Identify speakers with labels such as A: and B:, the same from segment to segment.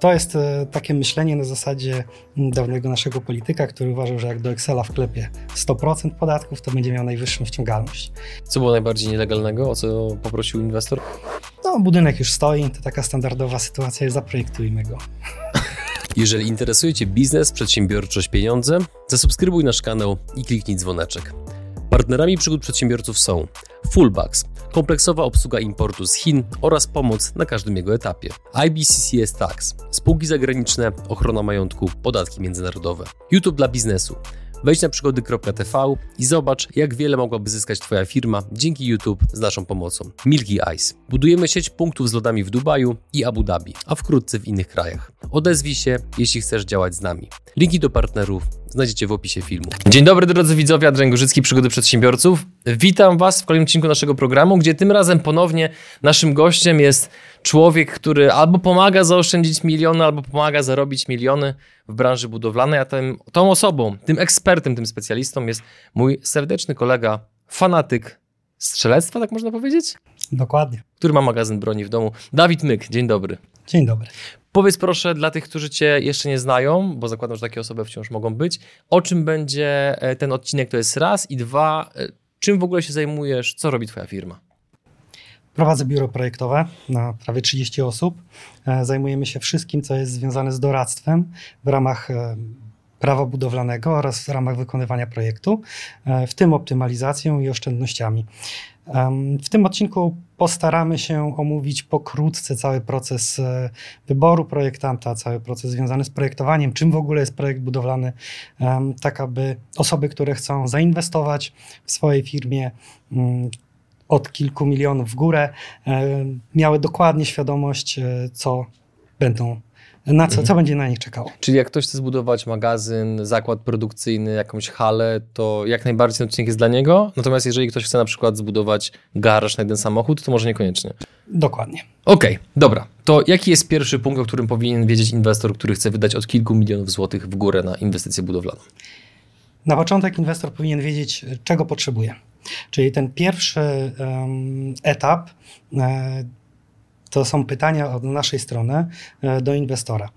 A: To jest e, takie myślenie na zasadzie dawnego naszego polityka, który uważał, że jak do Excela wklepie 100% podatków, to będzie miał najwyższą ściągalność.
B: Co było najbardziej nielegalnego, o co poprosił inwestor?
A: No, budynek już stoi, to taka standardowa sytuacja jest, zaprojektujmy go.
B: Jeżeli interesuje Cię biznes, przedsiębiorczość, pieniądze, zasubskrybuj nasz kanał i kliknij dzwoneczek. Partnerami przygód przedsiębiorców są Fullbacks, kompleksowa obsługa importu z Chin oraz pomoc na każdym jego etapie. IBCCS Tax, spółki zagraniczne, ochrona majątku, podatki międzynarodowe. YouTube dla biznesu. Wejdź na przygody.tv i zobacz, jak wiele mogłaby zyskać Twoja firma dzięki YouTube z naszą pomocą. Milky Ice. Budujemy sieć punktów z lodami w Dubaju i Abu Dhabi, a wkrótce w innych krajach. Odezwij się, jeśli chcesz działać z nami. Linki do partnerów znajdziecie w opisie filmu. Dzień dobry drodzy widzowie, Adrian Gorzycki, Przygody Przedsiębiorców. Witam Was w kolejnym odcinku naszego programu, gdzie tym razem ponownie naszym gościem jest człowiek, który albo pomaga zaoszczędzić miliony, albo pomaga zarobić miliony w branży budowlanej, a tym, tą osobą, tym ekspertem, tym specjalistą jest mój serdeczny kolega, fanatyk strzelectwa, tak można powiedzieć?
A: Dokładnie.
B: Który ma magazyn broni w domu. Dawid Myk, dzień dobry.
A: Dzień dobry.
B: Powiedz proszę dla tych, którzy Cię jeszcze nie znają, bo zakładam, że takie osoby wciąż mogą być, o czym będzie e, ten odcinek, to jest raz i dwa, e, czym w ogóle się zajmujesz, co robi Twoja firma?
A: Prowadzę biuro projektowe na prawie 30 osób. E, zajmujemy się wszystkim, co jest związane z doradztwem w ramach prawa budowlanego oraz w ramach wykonywania projektu, w tym optymalizacją i oszczędnościami. W tym odcinku postaramy się omówić pokrótce cały proces e, wyboru projektanta, cały proces związany z projektowaniem, czym w ogóle jest projekt budowlany, tak aby osoby, które chcą zainwestować w swojej firmie, mm, od kilku milionów w górę, miały dokładnie świadomość, e, co będą na co, co mhm. będzie na nich czekało.
B: Czyli jak ktoś chce zbudować magazyn, zakład produkcyjny, jakąś halę, to jak najbardziej ten odcinek jest dla niego. Natomiast jeżeli ktoś chce na przykład zbudować garaż na jeden samochód, to może niekoniecznie.
A: Dokładnie.
B: Okej, okay, dobra. To jaki jest pierwszy punkt, o którym powinien wiedzieć inwestor, który chce wydać od kilku milionów złotych w górę na inwestycję budowlaną?
A: Na początek inwestor powinien wiedzieć, czego potrzebuje. Czyli ten pierwszy etap e, to są pytania od naszej strony e, do inwestora.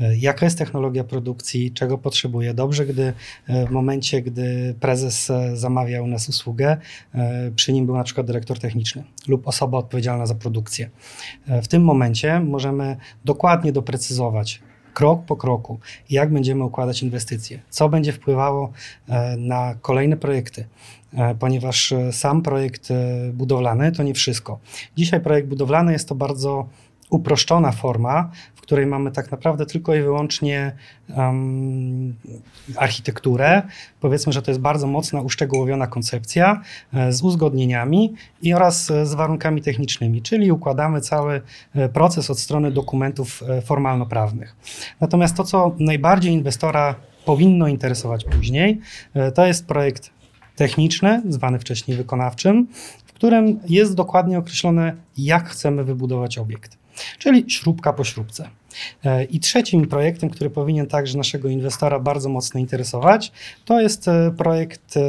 A: E, jaka jest technologia produkcji, czego potrzebuje? Dobrze, gdy w momencie, gdy prezes zamawiał u nas usługę, przy nim był na przykład dyrektor techniczny lub osoba odpowiedzialna za produkcję. W tym momencie możemy dokładnie doprecyzować, krok po kroku, jak będziemy układać inwestycje, co będzie wpływało na kolejne projekty. E, ponieważ e, sam projekt e, budowlany to nie wszystko. Dzisiaj projekt budowlany jest to bardzo uproszczona forma, w której mamy tak naprawdę tylko i wyłącznie um, architekturę. Powiedzmy, że to jest bardzo mocna, uszczegółowiona koncepcja z uzgodnieniami i oraz z warunkami technicznymi, czyli układamy cały proces od strony dokumentów formalno-prawnych. Natomiast to, co najbardziej inwestora powinno interesować później, to jest projekt techniczny, zwany wcześniej wykonawczym, w którym jest dokładnie określone, jak chcemy wybudować obiekt, czyli śrubka po śrubce. E, I trzecim projektem, który powinien także naszego inwestora bardzo mocno interesować, to jest e, projekt e,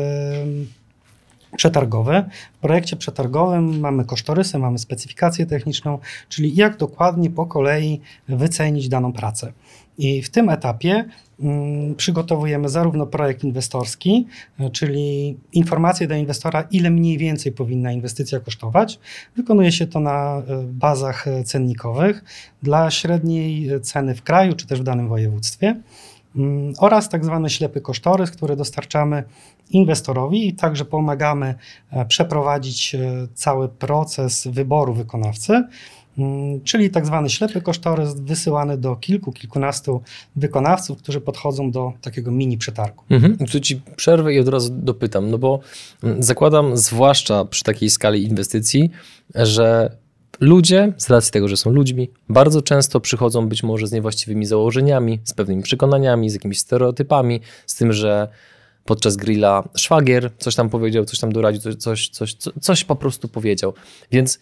A: przetargowy. W projekcie przetargowym mamy kosztorysy, mamy specyfikację techniczną, czyli jak dokładnie po kolei wycenić daną pracę. I w tym etapie mm, przygotowujemy zarówno projekt inwestorski, e, czyli informacje dla inwestora, ile mniej więcej powinna inwestycja kosztować. Wykonuje się to na e, bazach e, cennikowych dla średniej ceny w kraju czy też w danym województwie mm, oraz tak zwany ślepy kosztorys, który dostarczamy inwestorowi i także pomagamy przeprowadzić cały proces wyboru wykonawcy. Mm, czyli tak zwany ślepy kosztorys wysyłany do kilku, kilkunastu wykonawców, którzy podchodzą do takiego mini przetargu.
B: Mhm. Tu ci przerwę i od razu dopytam, no bo mm, zakładam, zwłaszcza przy takiej skali inwestycji, że ludzie, z racji tego, że są ludźmi, bardzo często przychodzą być może z niewłaściwymi założeniami, z pewnymi przekonaniami, z jakimiś stereotypami, z tym, że podczas grilla szwagier coś tam powiedział, coś tam doradził, coś, coś, coś, coś po prostu powiedział. Więc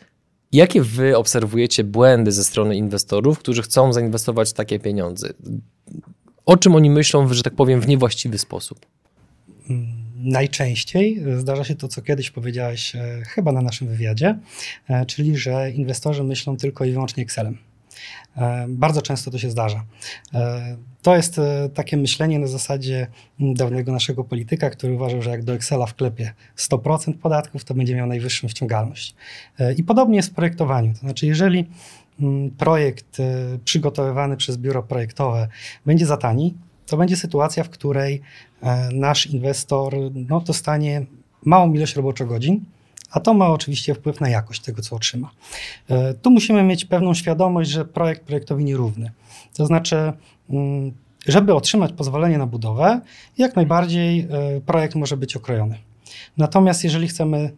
B: Jakie wy obserwujecie błędy ze strony inwestorów, którzy chcą zainwestować takie pieniądze? O czym oni myślą, że tak powiem, w niewłaściwy sposób?
A: Najczęściej zdarza się to, co kiedyś powiedziałeś, e, chyba na naszym wywiadzie, e, czyli że inwestorzy myślą tylko i wyłącznie Excelem. Bardzo często to się zdarza. To jest takie myślenie na zasadzie dawnego naszego polityka, który uważał, że jak do Excela wklepie 100% podatków, to będzie miał najwyższą ściągalność. I podobnie jest w projektowaniu. To znaczy, jeżeli mm, projekt przygotowywany przez biuro projektowe będzie za tani, to będzie sytuacja, w której nasz inwestor no, dostanie małą ilość roboczogodzin, a to ma oczywiście wpływ na jakość tego, co otrzyma. E, tu musimy mieć pewną świadomość, że projekt projektowi nierówny. To znaczy, mm, żeby otrzymać pozwolenie na budowę, jak najbardziej e, projekt może być okrojony. Natomiast jeżeli chcemy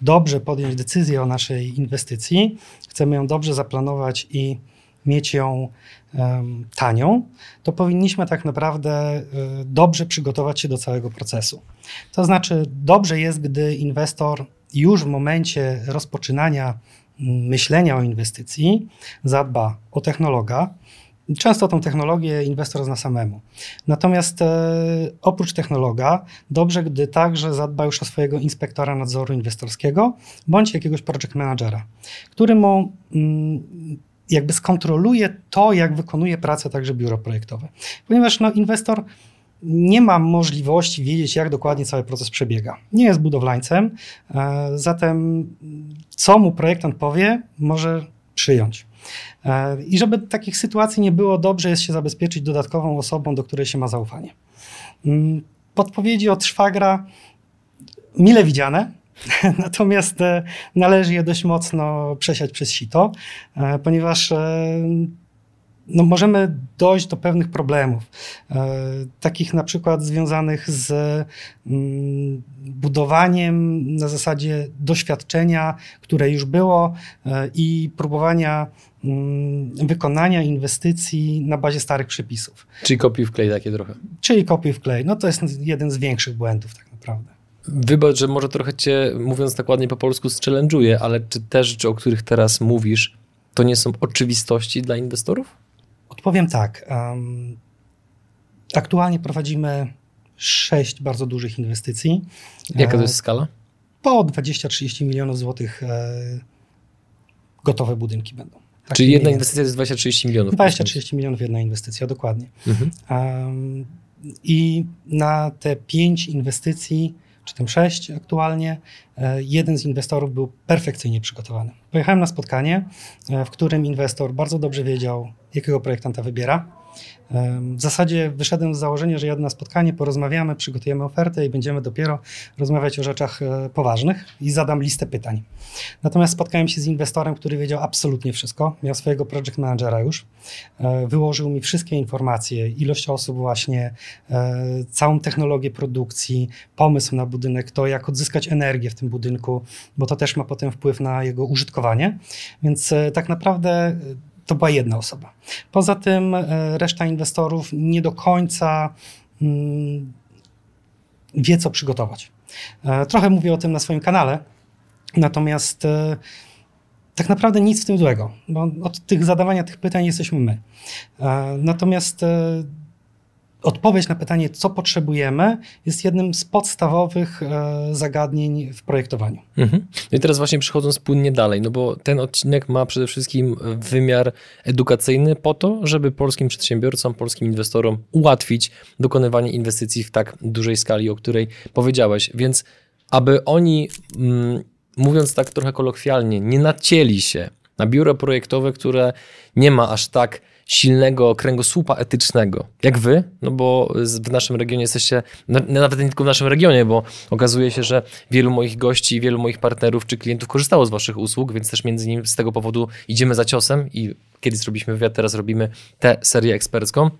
A: dobrze podjąć decyzję o naszej inwestycji, chcemy ją dobrze zaplanować i mieć ją tanią, to powinniśmy tak naprawdę y, dobrze przygotować się do całego procesu. To znaczy, dobrze jest, gdy inwestor już w momencie rozpoczynania myślenia o inwestycji zadba o technologa. Często tą technologię inwestor zna samemu. Natomiast e, oprócz technologa, dobrze, gdy także zadba już o swojego inspektora nadzoru inwestorskiego bądź jakiegoś project managera, który mu mm, jakby skontroluje to, jak wykonuje pracę także biuro projektowe. Ponieważ no, inwestor nie ma możliwości wiedzieć, jak dokładnie cały proces przebiega. Nie jest budowlańcem, e, zatem co mu projektant powie, może przyjąć. E, I żeby takich sytuacji nie było, dobrze jest się zabezpieczyć dodatkową osobą, do której się ma zaufanie. Mm, podpowiedzi od szwagra mile widziane, natomiast e, należy je dość mocno przesiać przez sito, ponieważ no możemy dojść do pewnych problemów, e, takich na przykład związanych z mm, budowaniem na zasadzie doświadczenia, które już było e, i próbowania mm, wykonania inwestycji na bazie starych przepisów.
B: Czyli kopiuj wklej takie trochę.
A: Czyli kopiuj wklej. No to jest jeden z większych błędów tak naprawdę.
B: Wybacz, że może trochę cię, mówiąc tak ładnie po polsku, strzelenżuję, ale czy te rzeczy, o których teraz mówisz, to nie są oczywistości dla inwestorów?
A: Odpowiem tak. Um, aktualnie prowadzimy sześć bardzo dużych inwestycji.
B: Jaka to jest e, skala?
A: Po 20-30 milionów złotych e, gotowe budynki będą.
B: Tak Czyli jedna inwestycja to jest 20-30 milionów?
A: 20-30 milionów jedna inwestycja, dokładnie. Mhm. Um, I na te pięć inwestycji czy tam sześć aktualnie, e, jeden z inwestorów był perfekcyjnie przygotowany. Pojechałem na spotkanie, w którym inwestor bardzo dobrze wiedział, jakiego projektanta wybiera w zasadzie wyszedłem z założenia, że jadę na spotkanie, porozmawiamy, przygotujemy ofertę i będziemy dopiero rozmawiać o rzeczach e, poważnych i zadam listę pytań. Natomiast spotkałem się z inwestorem, który wiedział absolutnie wszystko, miał swojego project managera już, e, wyłożył mi wszystkie informacje, ilość osób właśnie, e, całą technologię produkcji, pomysł na budynek, to jak odzyskać energię w tym budynku, bo to też ma potem wpływ na jego użytkowanie. Więc tak naprawdę to była jedna osoba. Poza tym e, reszta inwestorów nie do końca mm, wie, co przygotować. E, trochę mówię o tym na swoim kanale, natomiast e, tak naprawdę nic w tym złego, bo od tych zadawania tych pytań jesteśmy my. Natomiast odpowiedź na pytanie, co potrzebujemy, jest jednym z podstawowych e, zagadnień w projektowaniu. Mhm.
B: No i teraz właśnie przechodząc płynnie dalej, no bo ten odcinek ma przede wszystkim wymiar edukacyjny po to, żeby polskim przedsiębiorcom, polskim inwestorom ułatwić dokonywanie inwestycji w tak dużej skali, o której powiedziałeś. Więc aby oni, mm, mówiąc tak trochę kolokwialnie, nie nacięli się na biuro projektowe, które nie ma aż tak silnego kręgosłupa etycznego, jak wy, no bo w naszym regionie jesteście, nawet nie tylko w naszym regionie, bo okazuje się, że wielu moich gości, wielu moich partnerów czy klientów korzystało z waszych usług, więc też między innymi z tego powodu idziemy za ciosem i kiedyś zrobiliśmy wywiad, teraz robimy tę serię ekspercką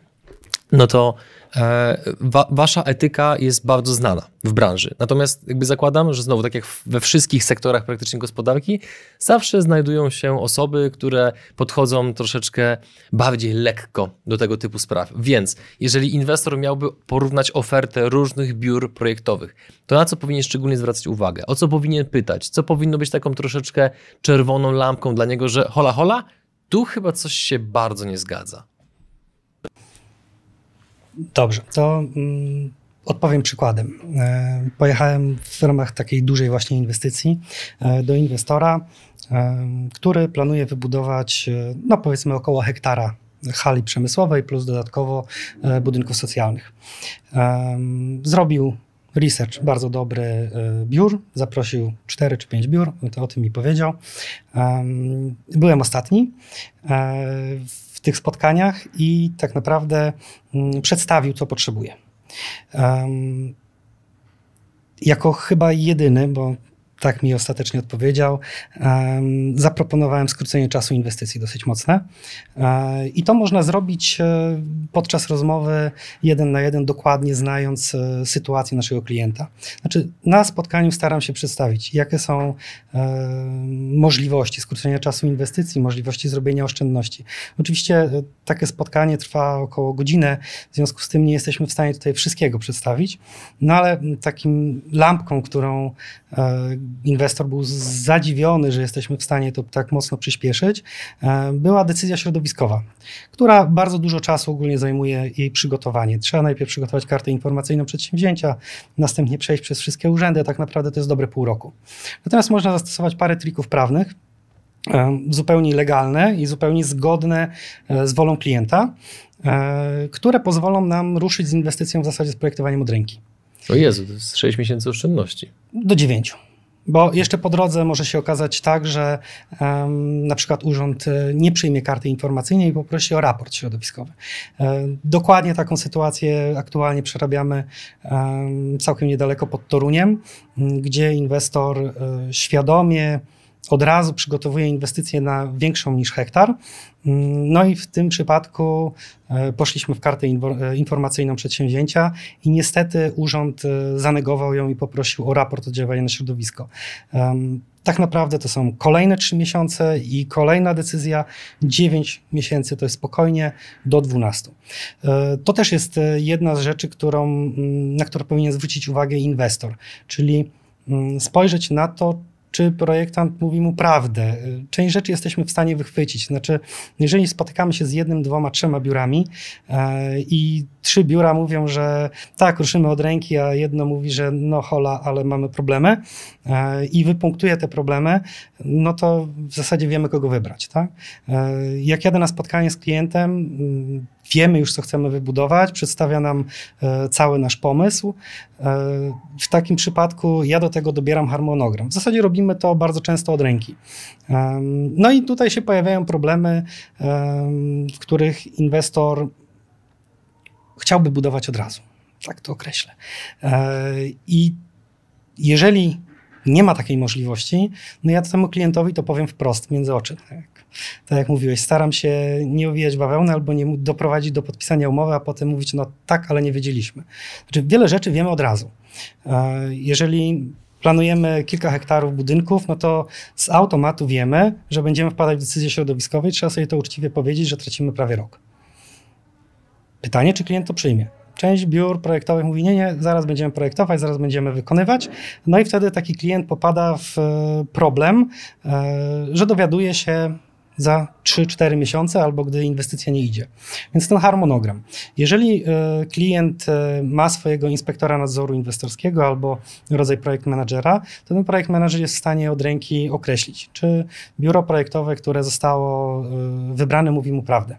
B: no to e, wa, wasza etyka jest bardzo znana w branży. Natomiast jakby zakładam, że znowu, tak jak we wszystkich sektorach praktycznie gospodarki, zawsze znajdują się osoby, które podchodzą troszeczkę bardziej lekko do tego typu spraw. Więc jeżeli inwestor miałby porównać ofertę różnych biur projektowych, to na co powinien szczególnie zwracać uwagę? O co powinien pytać? Co powinno być taką troszeczkę czerwoną lampką dla niego, że hola hola, tu chyba coś się bardzo nie zgadza.
A: Dobrze, to mm, Odpowiem przykładem. Pojechałem w ramach takiej dużej właśnie inwestycji do inwestora, który planuje wybudować, no powiedzmy, około hektara hali przemysłowej plus dodatkowo budynków socjalnych. Zrobił research bardzo dobry e, biur, zaprosił 4 czy 5 biur, to o tym mi powiedział. Byłem ostatni e, tych spotkaniach i tak naprawdę mm, przedstawił, co potrzebuje. Jako chyba jedyny, bo tak mi ostatecznie odpowiedział. Zaproponowałem skrócenie czasu inwestycji dosyć mocne. E, I to można zrobić e, podczas rozmowy jeden na jeden, dokładnie znając e, sytuację naszego klienta. Znaczy, na spotkaniu staram się przedstawić, jakie są możliwości skrócenia czasu inwestycji, możliwości zrobienia oszczędności. Oczywiście takie spotkanie trwa około godziny, w związku z tym nie jesteśmy w stanie tutaj wszystkiego przedstawić, no ale takim lampką, którą inwestor był zadziwiony, że jesteśmy w stanie to tak mocno przyspieszyć, e, była decyzja środowiskowa, która bardzo dużo czasu ogólnie zajmuje jej przygotowanie. Trzeba najpierw przygotować kartę informacyjną przedsięwzięcia, następnie przejść przez wszystkie urzędy, tak naprawdę to jest dobre pół roku. Natomiast można zastosować parę trików prawnych, e, zupełnie legalne i zupełnie zgodne e, z wolą klienta, które pozwolą nam ruszyć z inwestycją w zasadzie z projektowaniem od ręki.
B: O Jezu, to jest 6 miesięcy oszczędności.
A: Do 9. Bo jeszcze po drodze może się okazać tak, że um, na przykład urząd e, nie przyjmie karty informacyjnej i poprosi o raport środowiskowy. Um, dokładnie taką sytuację aktualnie przerabiamy um, całkiem niedaleko pod Toruniem, gdzie inwestor um, świadomie od razu przygotowuje inwestycje na większą niż hektar. No i w tym przypadku e, poszliśmy w kartę e, informacyjną przedsięwzięcia i niestety urząd e, zanegował ją i poprosił o raport oddziaływania na środowisko. Tak naprawdę to są kolejne 3 miesiące i kolejna decyzja 9 miesięcy to jest spokojnie do 12. To też jest jedna z rzeczy, którą, na którą powinien zwrócić uwagę inwestor, czyli spojrzeć na to, czy projektant mówi mu prawdę. Część rzeczy jesteśmy w stanie wychwycić. Znaczy, jeżeli spotykamy się z jednym, dwoma, trzema biurami e, i trzy biura mówią, że tak, ruszymy od ręki, a jedno mówi, że no hola, ale mamy problemy e, i wypunktuje te problemy, no to w zasadzie wiemy, kogo wybrać. Tak? E, jak jadę na spotkanie z klientem, wiemy już, co chcemy wybudować, przedstawia nam e, cały nasz pomysł. W takim przypadku ja do tego dobieram harmonogram. W zasadzie robimy to bardzo często od ręki. No i tutaj się pojawiają problemy, w których inwestor chciałby budować od razu. Tak to określę. E, I jeżeli nie ma takiej możliwości, no ja temu klientowi to powiem wprost, między oczy. Tak, jak mówiłeś, staram się nie owijać bawełny albo nie doprowadzić do podpisania umowy, a potem mówić, no tak, ale nie wiedzieliśmy. Znaczy, wiele rzeczy wiemy od razu. E, jeżeli planujemy kilka hektarów budynków, no to z automatu wiemy, że będziemy wpadać w decyzję środowiskowej. Trzeba sobie to uczciwie powiedzieć, że tracimy prawie rok. Pytanie, czy klient to przyjmie. Część biur projektowych mówi, nie, nie, zaraz będziemy projektować, zaraz będziemy wykonywać. No i wtedy taki klient popada w e, problem, e, że dowiaduje się za 3-4 miesiące albo gdy inwestycja nie idzie. Więc ten harmonogram. Jeżeli e, klient ma swojego inspektora nadzoru inwestorskiego albo rodzaj projekt managera, to ten projekt manager jest w stanie od ręki określić, czy biuro projektowe, które zostało wybrane, mówi mu prawdę.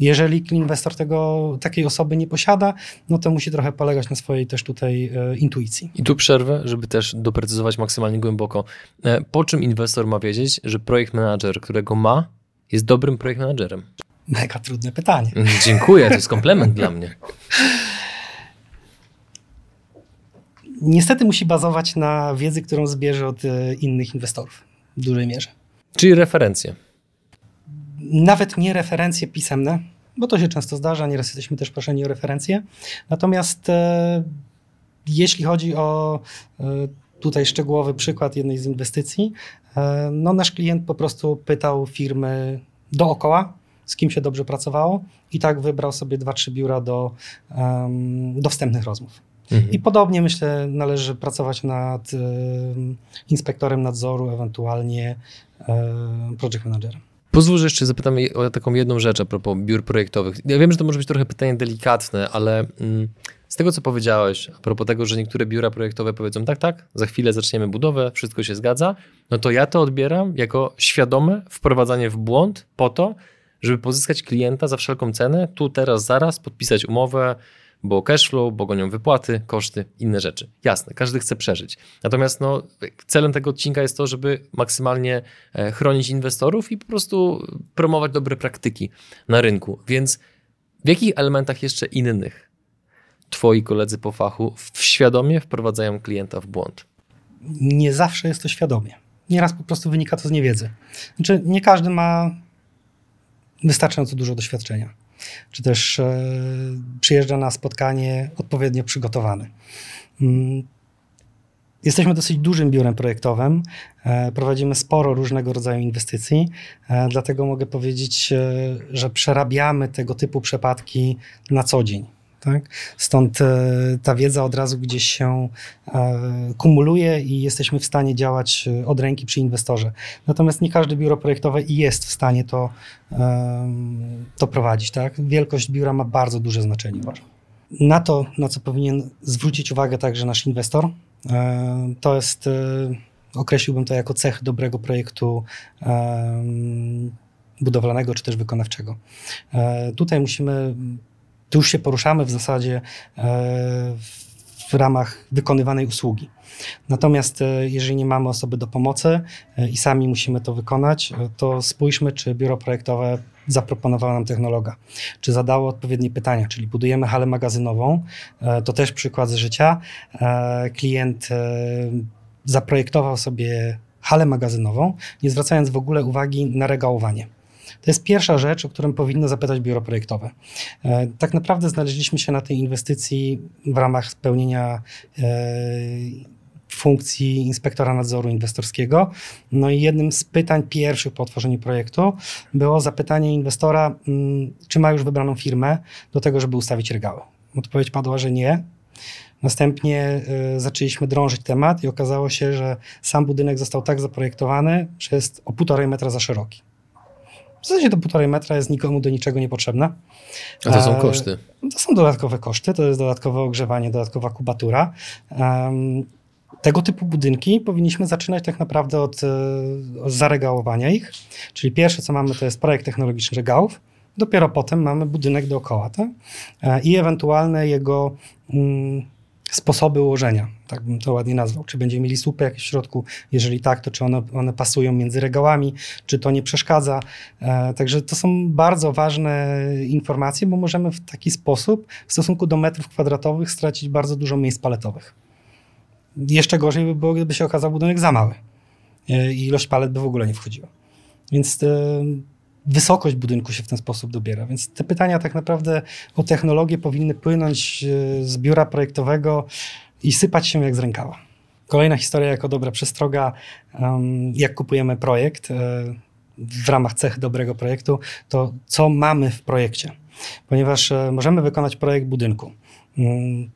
A: Jeżeli inwestor tego, takiej osoby nie posiada, no to musi trochę polegać na swojej też tutaj e, intuicji.
B: I tu przerwę, żeby też doprecyzować maksymalnie głęboko. E, po czym inwestor ma wiedzieć, że projekt manager, którego ma, jest dobrym projekt managerem?
A: Mega trudne pytanie.
B: Mm, dziękuję, to jest komplement dla mnie.
A: Niestety musi bazować na wiedzy, którą zbierze od e, innych inwestorów w dużej mierze.
B: Czyli referencje
A: nawet nie referencje pisemne, bo to się często zdarza, nieraz jesteśmy też proszeni o referencje. Natomiast e, jeśli chodzi o e, tutaj szczegółowy przykład jednej z inwestycji, e, no nasz klient po prostu pytał firmy dookoła, z kim się dobrze pracowało i tak wybrał sobie dwa, trzy biura do, um, do wstępnych rozmów. Mhm. I podobnie myślę, należy pracować nad um, inspektorem nadzoru, ewentualnie um, project managerem.
B: Pozwól, że jeszcze zapytam o taką jedną rzecz a propos biur projektowych. Ja wiem, że to może być trochę pytanie delikatne, ale mm, z tego, co powiedziałeś, a propos tego, że niektóre biura projektowe powiedzą tak, tak, za chwilę zaczniemy budowę, wszystko się zgadza, no to ja to odbieram jako świadome wprowadzanie w błąd po to, żeby pozyskać klienta za wszelką cenę, tu, teraz, zaraz, podpisać umowę, bo cashflow, bo gonią wypłaty, koszty, inne rzeczy. Jasne, każdy chce przeżyć. Natomiast no, celem tego odcinka jest to, żeby maksymalnie e, chronić inwestorów i po prostu promować dobre praktyki na rynku. Więc w jakich elementach jeszcze innych twoi koledzy po fachu świadomie wprowadzają klienta w błąd?
A: Nie zawsze jest to świadomie. Nieraz po prostu wynika to z niewiedzy. Znaczy, nie każdy ma wystarczająco dużo doświadczenia czy też e, przyjeżdża na spotkanie odpowiednio przygotowany. Mm, jesteśmy dosyć dużym biurem projektowym. E, prowadzimy sporo różnego rodzaju inwestycji, e, dlatego mogę powiedzieć, że przerabiamy tego typu przypadki na co dzień. Tak? Stąd e, ta wiedza od razu gdzieś się e, kumuluje i jesteśmy w stanie działać e, od ręki przy inwestorze. Natomiast nie każde biuro projektowe jest w stanie to, to prowadzić. Tak? Wielkość biura ma bardzo duże znaczenie, uważam. Na to, na co powinien zwrócić uwagę także nasz inwestor, to jest, określiłbym to jako cech dobrego projektu budowlanego czy też wykonawczego. Tutaj musimy tu już się poruszamy w zasadzie e, w ramach wykonywanej usługi. Natomiast e, jeżeli nie mamy osoby do pomocy e, i sami musimy to wykonać, to spójrzmy, czy biuro projektowe zaproponowało nam technologa, czy zadało odpowiednie pytania, czyli budujemy halę magazynową, to też przykład z życia. Klient zaprojektował sobie halę magazynową, nie zwracając w ogóle uwagi na regałowanie. To jest pierwsza rzecz, o którą powinno zapytać biuro projektowe. E, tak naprawdę znaleźliśmy się na tej inwestycji w ramach spełnienia e, funkcji inspektora nadzoru inwestorskiego. No i jednym z pytań pierwszych po otworzeniu projektu było zapytanie inwestora, mm, czy ma już wybraną firmę do tego, żeby ustawić regały. Odpowiedź padła, że nie. Następnie y, zaczęliśmy drążyć temat i okazało się, że sam budynek został tak zaprojektowany, że jest o półtorej metra za szeroki. W zasadzie to półtorej metra jest nikomu do niczego niepotrzebne.
B: A to są e, koszty.
A: To są dodatkowe koszty, to jest dodatkowe ogrzewanie, dodatkowa kubatura. Tego typu budynki powinniśmy zaczynać tak naprawdę od, e, od zaregałowania ich. Czyli pierwsze, co mamy, to jest projekt technologiczny regałów. Dopiero potem mamy budynek dookoła. Tak? E, I ewentualne jego mm, sposoby ułożenia, tak bym to ładnie nazwał. Czy będziemy mieli słupy jakieś w środku? Jeżeli tak, to czy one, one pasują między regałami, czy to nie przeszkadza? E, także to są bardzo ważne informacje, bo możemy w taki sposób w stosunku do metrów kwadratowych stracić bardzo dużo miejsc paletowych. Jeszcze gorzej by było, gdyby się okazał budynek za mały e, i ilość palet by w ogóle nie wchodziła. Więc e, wysokość budynku się w ten sposób dobiera. Więc te pytania tak naprawdę o technologię powinny płynąć e, z biura projektowego i sypać się jak z rękawa. Kolejna historia jako dobra przestroga, jak kupujemy projekt e, w ramach cech dobrego projektu, to co mamy w projekcie. Ponieważ e, możemy wykonać projekt budynku. Mm,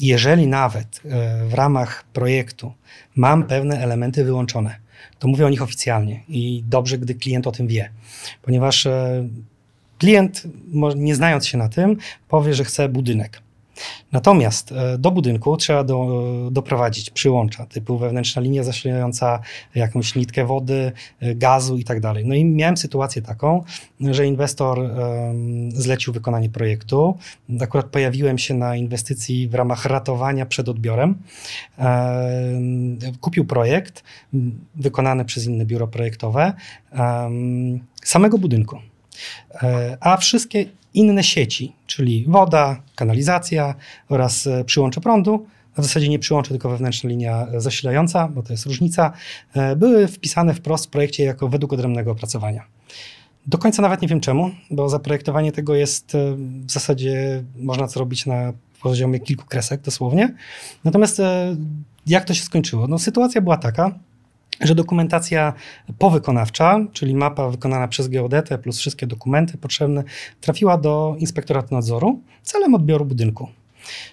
A: jeżeli nawet w ramach projektu mam pewne elementy wyłączone, to mówię o nich oficjalnie i dobrze, gdy klient o tym wie, ponieważ e, klient, nie znając się na tym, powie, że chce budynek. Natomiast e, do budynku trzeba do, doprowadzić przyłącza typu wewnętrzna linia zasilająca jakąś nitkę wody, e, gazu i tak dalej. No i miałem sytuację taką, że inwestor um, zlecił wykonanie projektu. Akurat pojawiłem się na inwestycji w ramach ratowania przed odbiorem. Um, kupił projekt wykonany przez inne biuro projektowe um, samego budynku. A wszystkie inne sieci, czyli woda, kanalizacja oraz e, przyłącze prądu, w zasadzie nie przyłącze, tylko wewnętrzna linia zasilająca, bo to jest różnica, e, były wpisane wprost w projekcie jako według odrębnego opracowania. Do końca nawet nie wiem czemu, bo zaprojektowanie tego jest e, w zasadzie można zrobić na poziomie kilku kresek dosłownie. Natomiast jak to się skończyło? No, sytuacja była taka, że dokumentacja powykonawcza, czyli mapa wykonana przez geodetę plus wszystkie dokumenty potrzebne, trafiła do inspektoratu nadzoru celem odbioru budynku.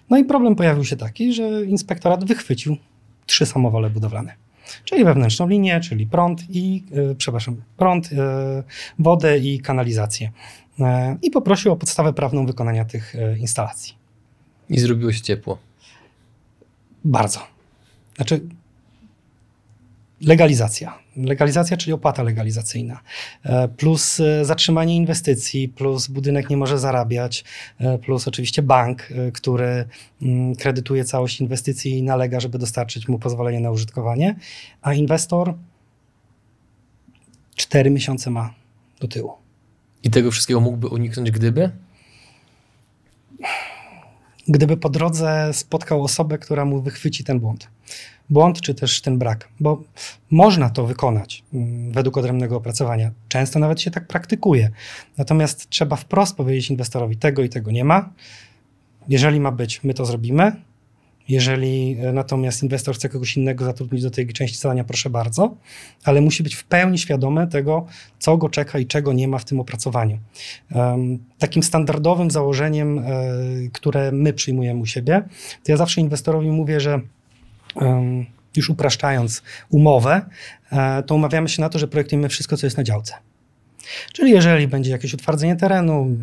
A: No i problem pojawił się taki, że inspektorat wychwycił trzy samowole budowlane. Czyli wewnętrzną linię, czyli prąd i, yy, przepraszam, prąd, yy, wodę i kanalizację. Yy, I poprosił o podstawę prawną wykonania tych instalacji.
B: I zrobiło się ciepło.
A: Bardzo. Znaczy, legalizacja. Legalizacja, czyli opłata legalizacyjna, e, plus e, zatrzymanie inwestycji, plus budynek nie może zarabiać, e, plus oczywiście bank, który mm, kredytuje całość inwestycji i nalega, żeby dostarczyć mu pozwolenie na użytkowanie, a inwestor cztery miesiące ma do tyłu.
B: I tego wszystkiego mógłby uniknąć, gdyby?
A: Gdyby po drodze spotkał osobę, która mu wychwyci ten błąd błąd, czy też ten brak, bo można to wykonać mm, według odrębnego opracowania. Często nawet się tak praktykuje. Natomiast trzeba wprost powiedzieć inwestorowi: tego i tego nie ma. Jeżeli ma być, my to zrobimy. Jeżeli e, natomiast inwestor chce kogoś innego zatrudnić do tej części zadania, proszę bardzo, ale musi być w pełni świadomy tego, co go czeka i czego nie ma w tym opracowaniu. Takim standardowym założeniem, e, które my przyjmujemy u siebie, to ja zawsze inwestorowi mówię, że już upraszczając umowę, e, to umawiamy się na to, że projektujemy wszystko, co jest na działce. Czyli jeżeli będzie jakieś utwardzenie terenu,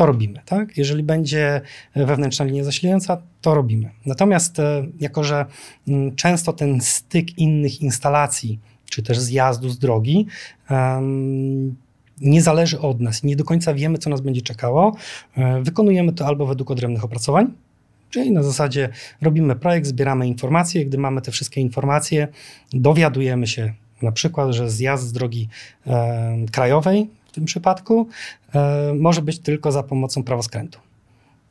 A: to robimy, tak? Jeżeli będzie wewnętrzna linia zasilająca, to robimy. Natomiast e, jako, że mm, często ten styk innych instalacji, czy też zjazdu z drogi, nie zależy od nas, nie do końca wiemy, co nas będzie czekało, e, wykonujemy to albo według odrębnych opracowań, Czyli na zasadzie robimy projekt, zbieramy informacje, gdy mamy te wszystkie informacje, dowiadujemy się na przykład, że zjazd z drogi e, krajowej w tym przypadku e, może być tylko za pomocą prawoskrętu.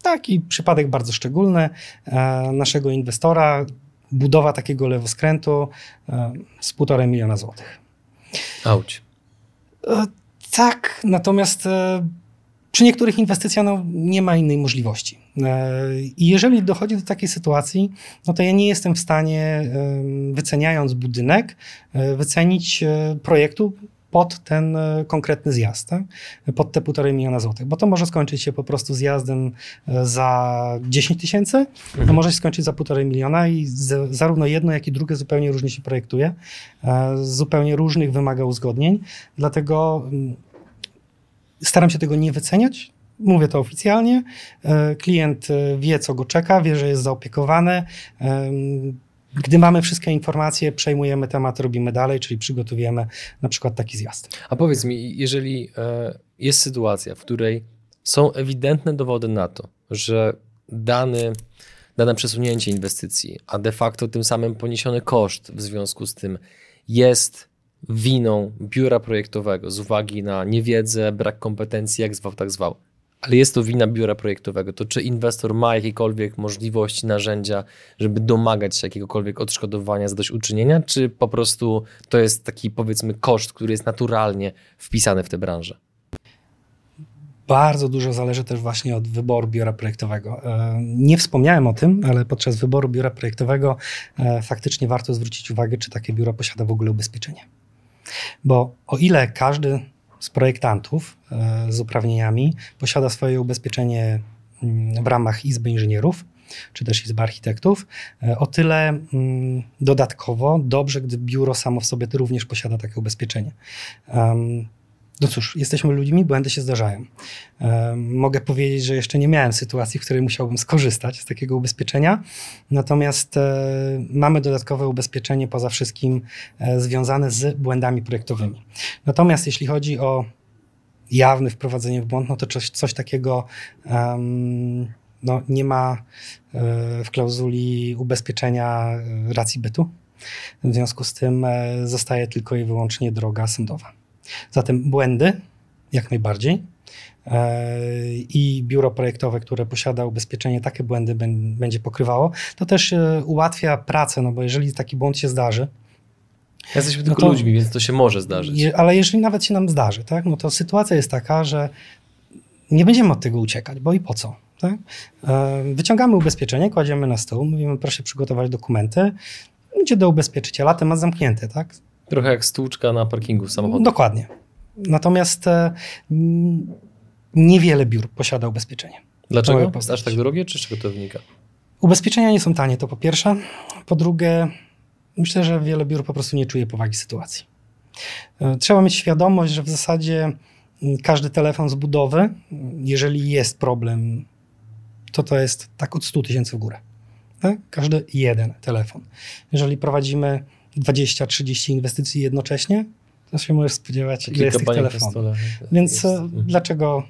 A: Taki przypadek bardzo szczególny e, naszego inwestora, budowa takiego lewoskrętu e, z półtorej miliona złotych.
B: Auć.
A: Tak, natomiast przy niektórych inwestycjach no, nie ma innej możliwości. I jeżeli dochodzi do takiej sytuacji, no to ja nie jestem w stanie, wyceniając budynek, wycenić projektu pod ten konkretny zjazd, tak? pod te półtorej miliona złotych, bo to może skończyć się po prostu zjazdem za 10 tysięcy, mhm. a może się skończyć za półtorej miliona i z, zarówno jedno, jak i drugie zupełnie różnie się projektuje, zupełnie różnych wymaga uzgodnień, dlatego mm, Staram się tego nie wyceniać. Mówię to oficjalnie. E, klient e, wie, co go czeka, wie, że jest zaopiekowany. Gdy mamy wszystkie informacje, przejmujemy temat, robimy dalej, czyli przygotowujemy na przykład taki zjazd.
B: A powiedz mi, jeżeli e, jest sytuacja, w której są ewidentne dowody na to, że dany, dane przesunięcie inwestycji, a de facto tym samym poniesiony koszt w związku z tym jest winą biura projektowego z uwagi na niewiedzę, brak kompetencji, jak zwał, tak zwał. Ale jest to wina biura projektowego. To czy inwestor ma jakiekolwiek możliwości, narzędzia, żeby domagać się jakiegokolwiek odszkodowania, zadośćuczynienia, czy po prostu to jest taki powiedzmy koszt, który jest naturalnie wpisany w tę branżę?
A: Bardzo dużo zależy też właśnie od wyboru biura projektowego. E, nie wspomniałem o tym, ale podczas wyboru biura projektowego e, faktycznie warto zwrócić uwagę, czy takie biuro posiada w ogóle ubezpieczenie. Bo o ile każdy z projektantów e, z uprawnieniami posiada swoje ubezpieczenie mm, w ramach Izby Inżynierów, czy też Izby Architektów, e, o tyle mm, dodatkowo dobrze, gdy biuro samo w sobie również posiada takie ubezpieczenie. No cóż, jesteśmy ludźmi, błędy się zdarzają. mogę powiedzieć, że jeszcze nie miałem sytuacji, w której musiałbym skorzystać z takiego ubezpieczenia, natomiast e, mamy dodatkowe ubezpieczenie poza wszystkim e, związane z błędami projektowymi. Natomiast jeśli chodzi o jawne wprowadzenie w błąd, no to coś, coś takiego no, nie ma e, w klauzuli ubezpieczenia racji bytu. W związku z tym zostaje tylko i wyłącznie droga sądowa. Zatem błędy, jak najbardziej. E, I biuro projektowe, które posiada ubezpieczenie, takie błędy będzie pokrywało. To też e, ułatwia pracę, no bo jeżeli taki błąd się zdarzy,
B: Jesteśmy tylko no to, ludźmi, więc to się może zdarzyć.
A: Ale jeżeli nawet się nam zdarzy, tak, no to sytuacja jest taka, że nie będziemy od tego uciekać, bo i po co? Tak? E, wyciągamy ubezpieczenie, kładziemy na stół, mówimy proszę przygotować dokumenty, idzie do ubezpieczyciela, temat zamknięty, tak?
B: Trochę jak stłuczka na parkingu samochodu.
A: Dokładnie. Natomiast e, niewiele biur posiada ubezpieczenie.
B: Dlaczego? Jest aż tak drogie, czy z czego to wynika?
A: Ubezpieczenia nie są tanie, to po pierwsze. Po drugie, myślę, że wiele biur po prostu nie czuje powagi sytuacji. E, trzeba mieć świadomość, że w zasadzie każdy telefon z budowy, jeżeli jest problem to to jest tak od 100 tysięcy w górę. Tak? Każdy jeden telefon. Jeżeli prowadzimy 20-30 inwestycji jednocześnie, to się możesz spodziewać, ile jest tych telefonów. Więc jest. E, dlaczego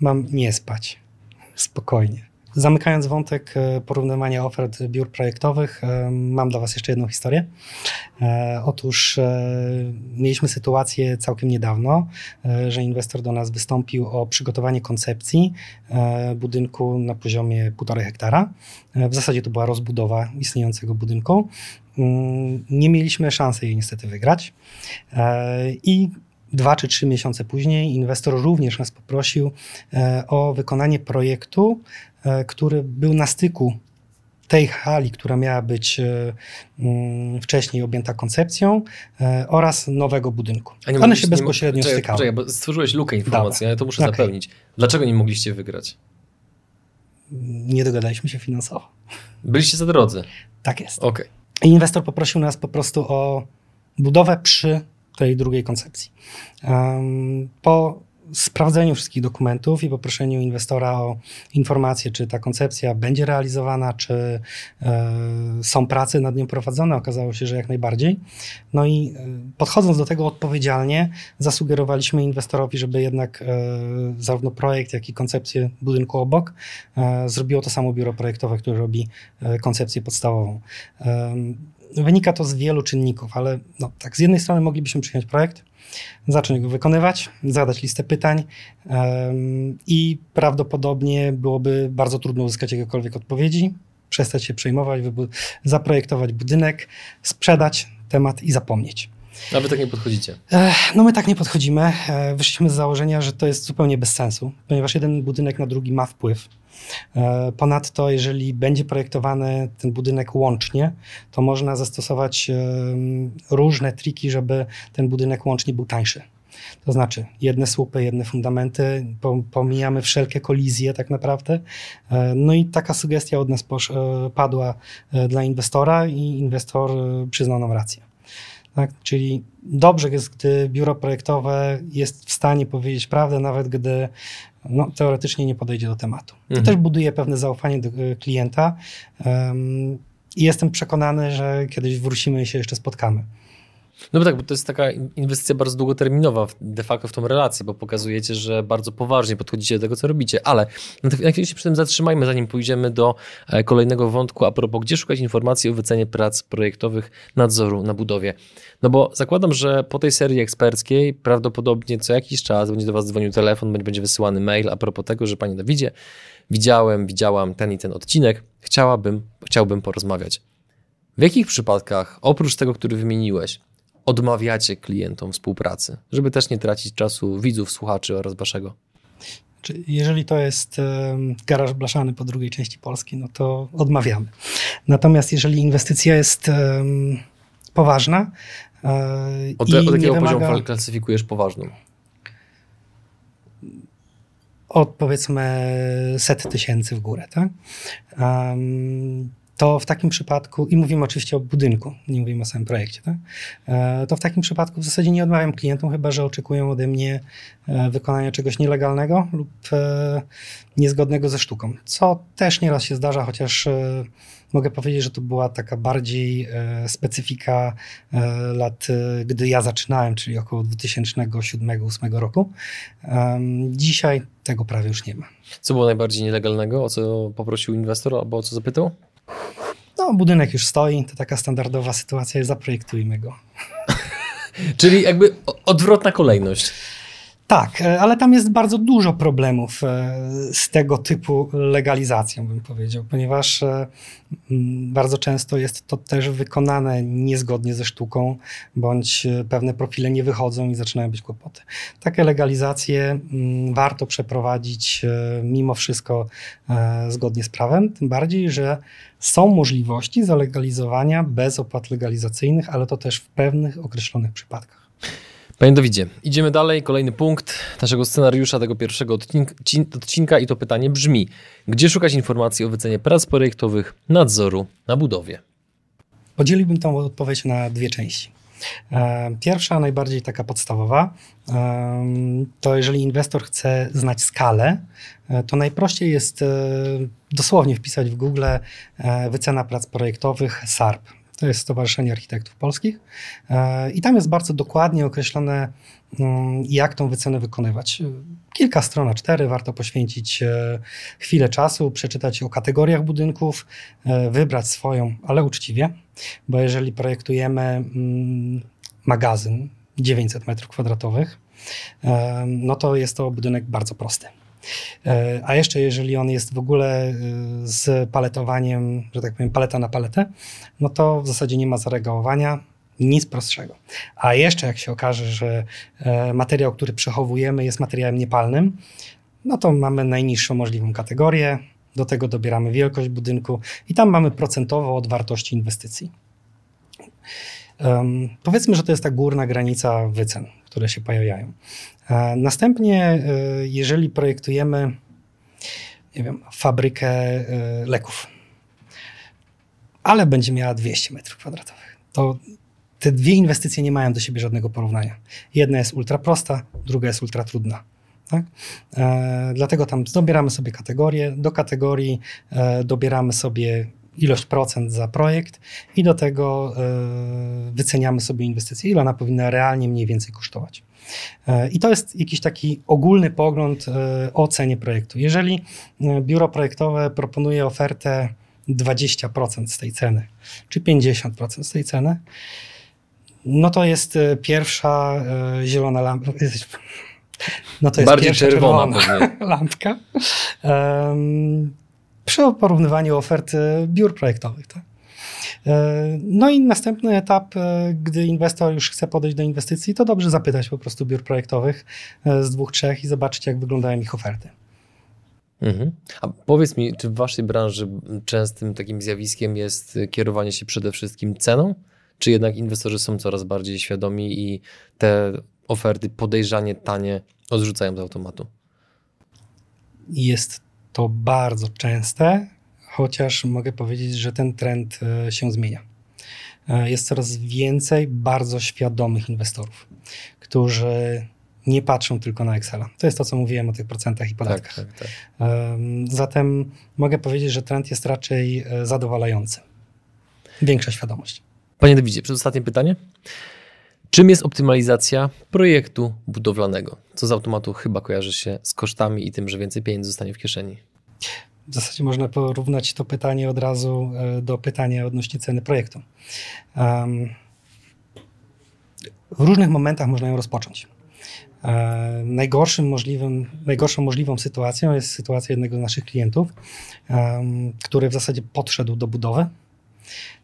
A: mam nie spać? Spokojnie. Zamykając wątek e, porównywania ofert biur projektowych, e, mam dla Was jeszcze jedną historię. E, otóż mieliśmy sytuację całkiem niedawno, że inwestor do nas wystąpił o przygotowanie koncepcji budynku na poziomie 1,5 hektara. W zasadzie to była rozbudowa istniejącego budynku. Mm, nie mieliśmy szansy jej niestety wygrać. I dwa czy trzy miesiące później inwestor również nas poprosił o wykonanie projektu E, który był na styku tej hali, która miała być e, mm, wcześniej objęta koncepcją e, oraz nowego budynku. One się bezpośrednio
B: czekaj,
A: stykały.
B: Czekaj, bo stworzyłeś lukę informacji, ale to muszę okay. zapełnić. Dlaczego nie mogliście wygrać?
A: Nie dogadaliśmy się finansowo.
B: Byliście za drodzy?
A: Tak jest.
B: Okay.
A: I inwestor poprosił nas po prostu o budowę przy tej drugiej koncepcji. Po sprawdzeniu wszystkich dokumentów i poproszeniu inwestora o informację, czy ta koncepcja będzie realizowana, czy e, są prace nad nią prowadzone. Okazało się, że jak najbardziej. No i e, podchodząc do tego odpowiedzialnie, zasugerowaliśmy inwestorowi, żeby jednak e, zarówno projekt, jak i koncepcję budynku obok zrobiło to samo biuro projektowe, które robi koncepcję podstawową. Wynika to z wielu czynników, ale no, tak, z jednej strony moglibyśmy przyjąć projekt, zacząć go wykonywać, zadać listę pytań i prawdopodobnie byłoby bardzo trudno uzyskać jakiekolwiek odpowiedzi, przestać się przejmować, zaprojektować budynek, sprzedać temat i zapomnieć.
B: A wy tak nie podchodzicie?
A: No my tak nie podchodzimy. E, wyszliśmy z założenia, że to jest zupełnie bez sensu, ponieważ jeden budynek na drugi ma wpływ. E, ponadto, jeżeli będzie projektowany ten budynek łącznie, to można zastosować e, różne triki, żeby ten budynek łącznie był tańszy. To znaczy, jedne słupy, jedne fundamenty, pomijamy wszelkie kolizje tak naprawdę. No i taka sugestia od nas padła dla inwestora i inwestor przyznał nam rację. Tak? Czyli dobrze jest, gdy biuro projektowe jest w stanie powiedzieć prawdę, nawet gdy no, teoretycznie nie podejdzie do tematu. To mhm. też buduje pewne zaufanie do e, klienta um, i jestem przekonany, że kiedyś wrócimy i się jeszcze spotkamy.
B: No bo tak, bo to jest taka inwestycja bardzo długoterminowa de facto w tą relację, bo pokazujecie, że bardzo poważnie podchodzicie do tego, co robicie. Ale na chwilę się przy tym zatrzymajmy, zanim pójdziemy do e, kolejnego wątku, a propos, gdzie szukać informacji o wycenie prac projektowych nadzoru na budowie. No bo zakładam, że po tej serii eksperckiej prawdopodobnie co jakiś czas będzie do Was dzwonił telefon, będzie wysyłany mail a propos tego, że Panie Dawidzie, widziałem, widziałam ten i ten odcinek, chciałabym, chciałbym porozmawiać. W jakich przypadkach, oprócz tego, który wymieniłeś, odmawiacie klientom współpracy, żeby też nie tracić czasu widzów, słuchaczy oraz waszego?
A: Jeżeli to jest garaż blaszany po drugiej części Polski, no to odmawiamy. Natomiast jeżeli inwestycja jest poważna.
B: E, od, i od jakiego wymaga... poziomu klasyfikujesz poważną?
A: Od powiedzmy set tysięcy w górę. Tak? Um, to w takim przypadku, i mówimy oczywiście o budynku, nie mówimy o samym projekcie, tak? E, to w takim przypadku w zasadzie nie odmawiam klientom, chyba że oczekują ode mnie e, wykonania czegoś nielegalnego lub e, niezgodnego ze sztuką, co też nieraz się zdarza, chociaż mogę powiedzieć, że to była taka bardziej specyfika lat, gdy ja zaczynałem, czyli około 2007-2008 roku. Dzisiaj tego prawie już nie ma.
B: Co było najbardziej nielegalnego? O co poprosił inwestor albo o co zapytał?
A: No, budynek już stoi, to taka standardowa sytuacja, zaprojektujmy go.
B: Czyli jakby odwrotna kolejność.
A: Tak, e, ale tam jest bardzo dużo problemów e, z tego typu legalizacją, bym powiedział, ponieważ e, bardzo często jest to też wykonane niezgodnie ze sztuką, bądź pewne profile nie wychodzą i zaczynają być kłopoty. Takie legalizacje warto przeprowadzić mimo wszystko zgodnie z prawem, tym bardziej, że są możliwości zalegalizowania bez opłat legalizacyjnych, ale to też w pewnych określonych przypadkach.
B: Panie Dawidzie, idziemy dalej. Kolejny punkt naszego scenariusza tego pierwszego odcinka i to pytanie brzmi: gdzie szukać informacji o wycenie prac projektowych nadzoru na budowie?
A: Podzieliłbym tą odpowiedź na dwie części. Pierwsza, najbardziej taka podstawowa, to jeżeli inwestor chce znać skalę, to najprościej jest dosłownie wpisać w Google wycena prac projektowych SARP. To jest Stowarzyszenie Architektów Polskich. I tam jest bardzo dokładnie określone, mm, jak tą wycenę wykonywać. Kilka stron, cztery, warto poświęcić e, chwilę czasu, przeczytać o kategoriach budynków, e, wybrać swoją, ale uczciwie, bo jeżeli projektujemy mm, magazyn 900 m2, e, no to jest to budynek bardzo prosty. A jeszcze jeżeli on jest w ogóle z paletowaniem, że tak powiem, paleta na paletę, no to w zasadzie nie ma zareagowania nic prostszego. A jeszcze jak się okaże, że e, materiał, który przechowujemy jest materiałem niepalnym, no to mamy najniższą możliwą kategorię, do tego dobieramy wielkość budynku i tam mamy procentowo od wartości inwestycji. Um, powiedzmy, że to jest ta górna granica wycen, które się pojawiają. Następnie, e, jeżeli projektujemy, nie wiem, fabrykę e, leków, ale będzie miała 200 m2, to te dwie inwestycje nie mają do siebie żadnego porównania. Jedna jest ultra prosta, druga jest ultra trudna. Tak? E, dlatego tam dobieramy sobie kategorię, do kategorii e, dobieramy sobie ilość procent za projekt i do tego e, wyceniamy sobie inwestycję, ile ona powinna realnie mniej więcej kosztować. E, I to jest jakiś taki ogólny pogląd e, o cenie projektu. Jeżeli e, biuro projektowe proponuje ofertę 20% z tej ceny, czy 50% z tej ceny, no to jest pierwsza zielona lampka.
B: No to jest Bardziej pierwsza czerwona,
A: czerwona lampka. Um, przy porównywaniu ofert biur projektowych. Tak? E, no i następny etap, gdy inwestor już chce podejść do inwestycji, to dobrze zapytać po prostu biur projektowych z dwóch, trzech i zobaczyć, jak wyglądają ich oferty.
B: Mhm. A powiedz mi, czy w waszej branży częstym takim zjawiskiem jest kierowanie się przede wszystkim ceną? Czy jednak inwestorzy są coraz bardziej świadomi i te oferty podejrzanie tanie odrzucają z automatu?
A: Jest to bardzo częste, chociaż mogę powiedzieć, że ten trend e, się zmienia. E, jest coraz więcej bardzo świadomych inwestorów, którzy nie patrzą tylko na Excela. To jest to, co mówiłem o tych procentach i podatkach. Tak, tak, tak. Zatem mogę powiedzieć, że trend jest raczej e, zadowalający. Większa świadomość.
B: Panie Dawidzie, przedostatnie pytanie. Czym jest optymalizacja projektu budowlanego? Co z automatu chyba kojarzy się z kosztami i tym, że więcej pieniędzy zostanie w kieszeni?
A: W zasadzie można porównać to pytanie od razu e, do pytania odnośnie ceny projektu. W różnych momentach można ją rozpocząć. E, najgorszym możliwym, najgorszą możliwą sytuacją jest sytuacja jednego z naszych klientów, który w zasadzie podszedł do budowy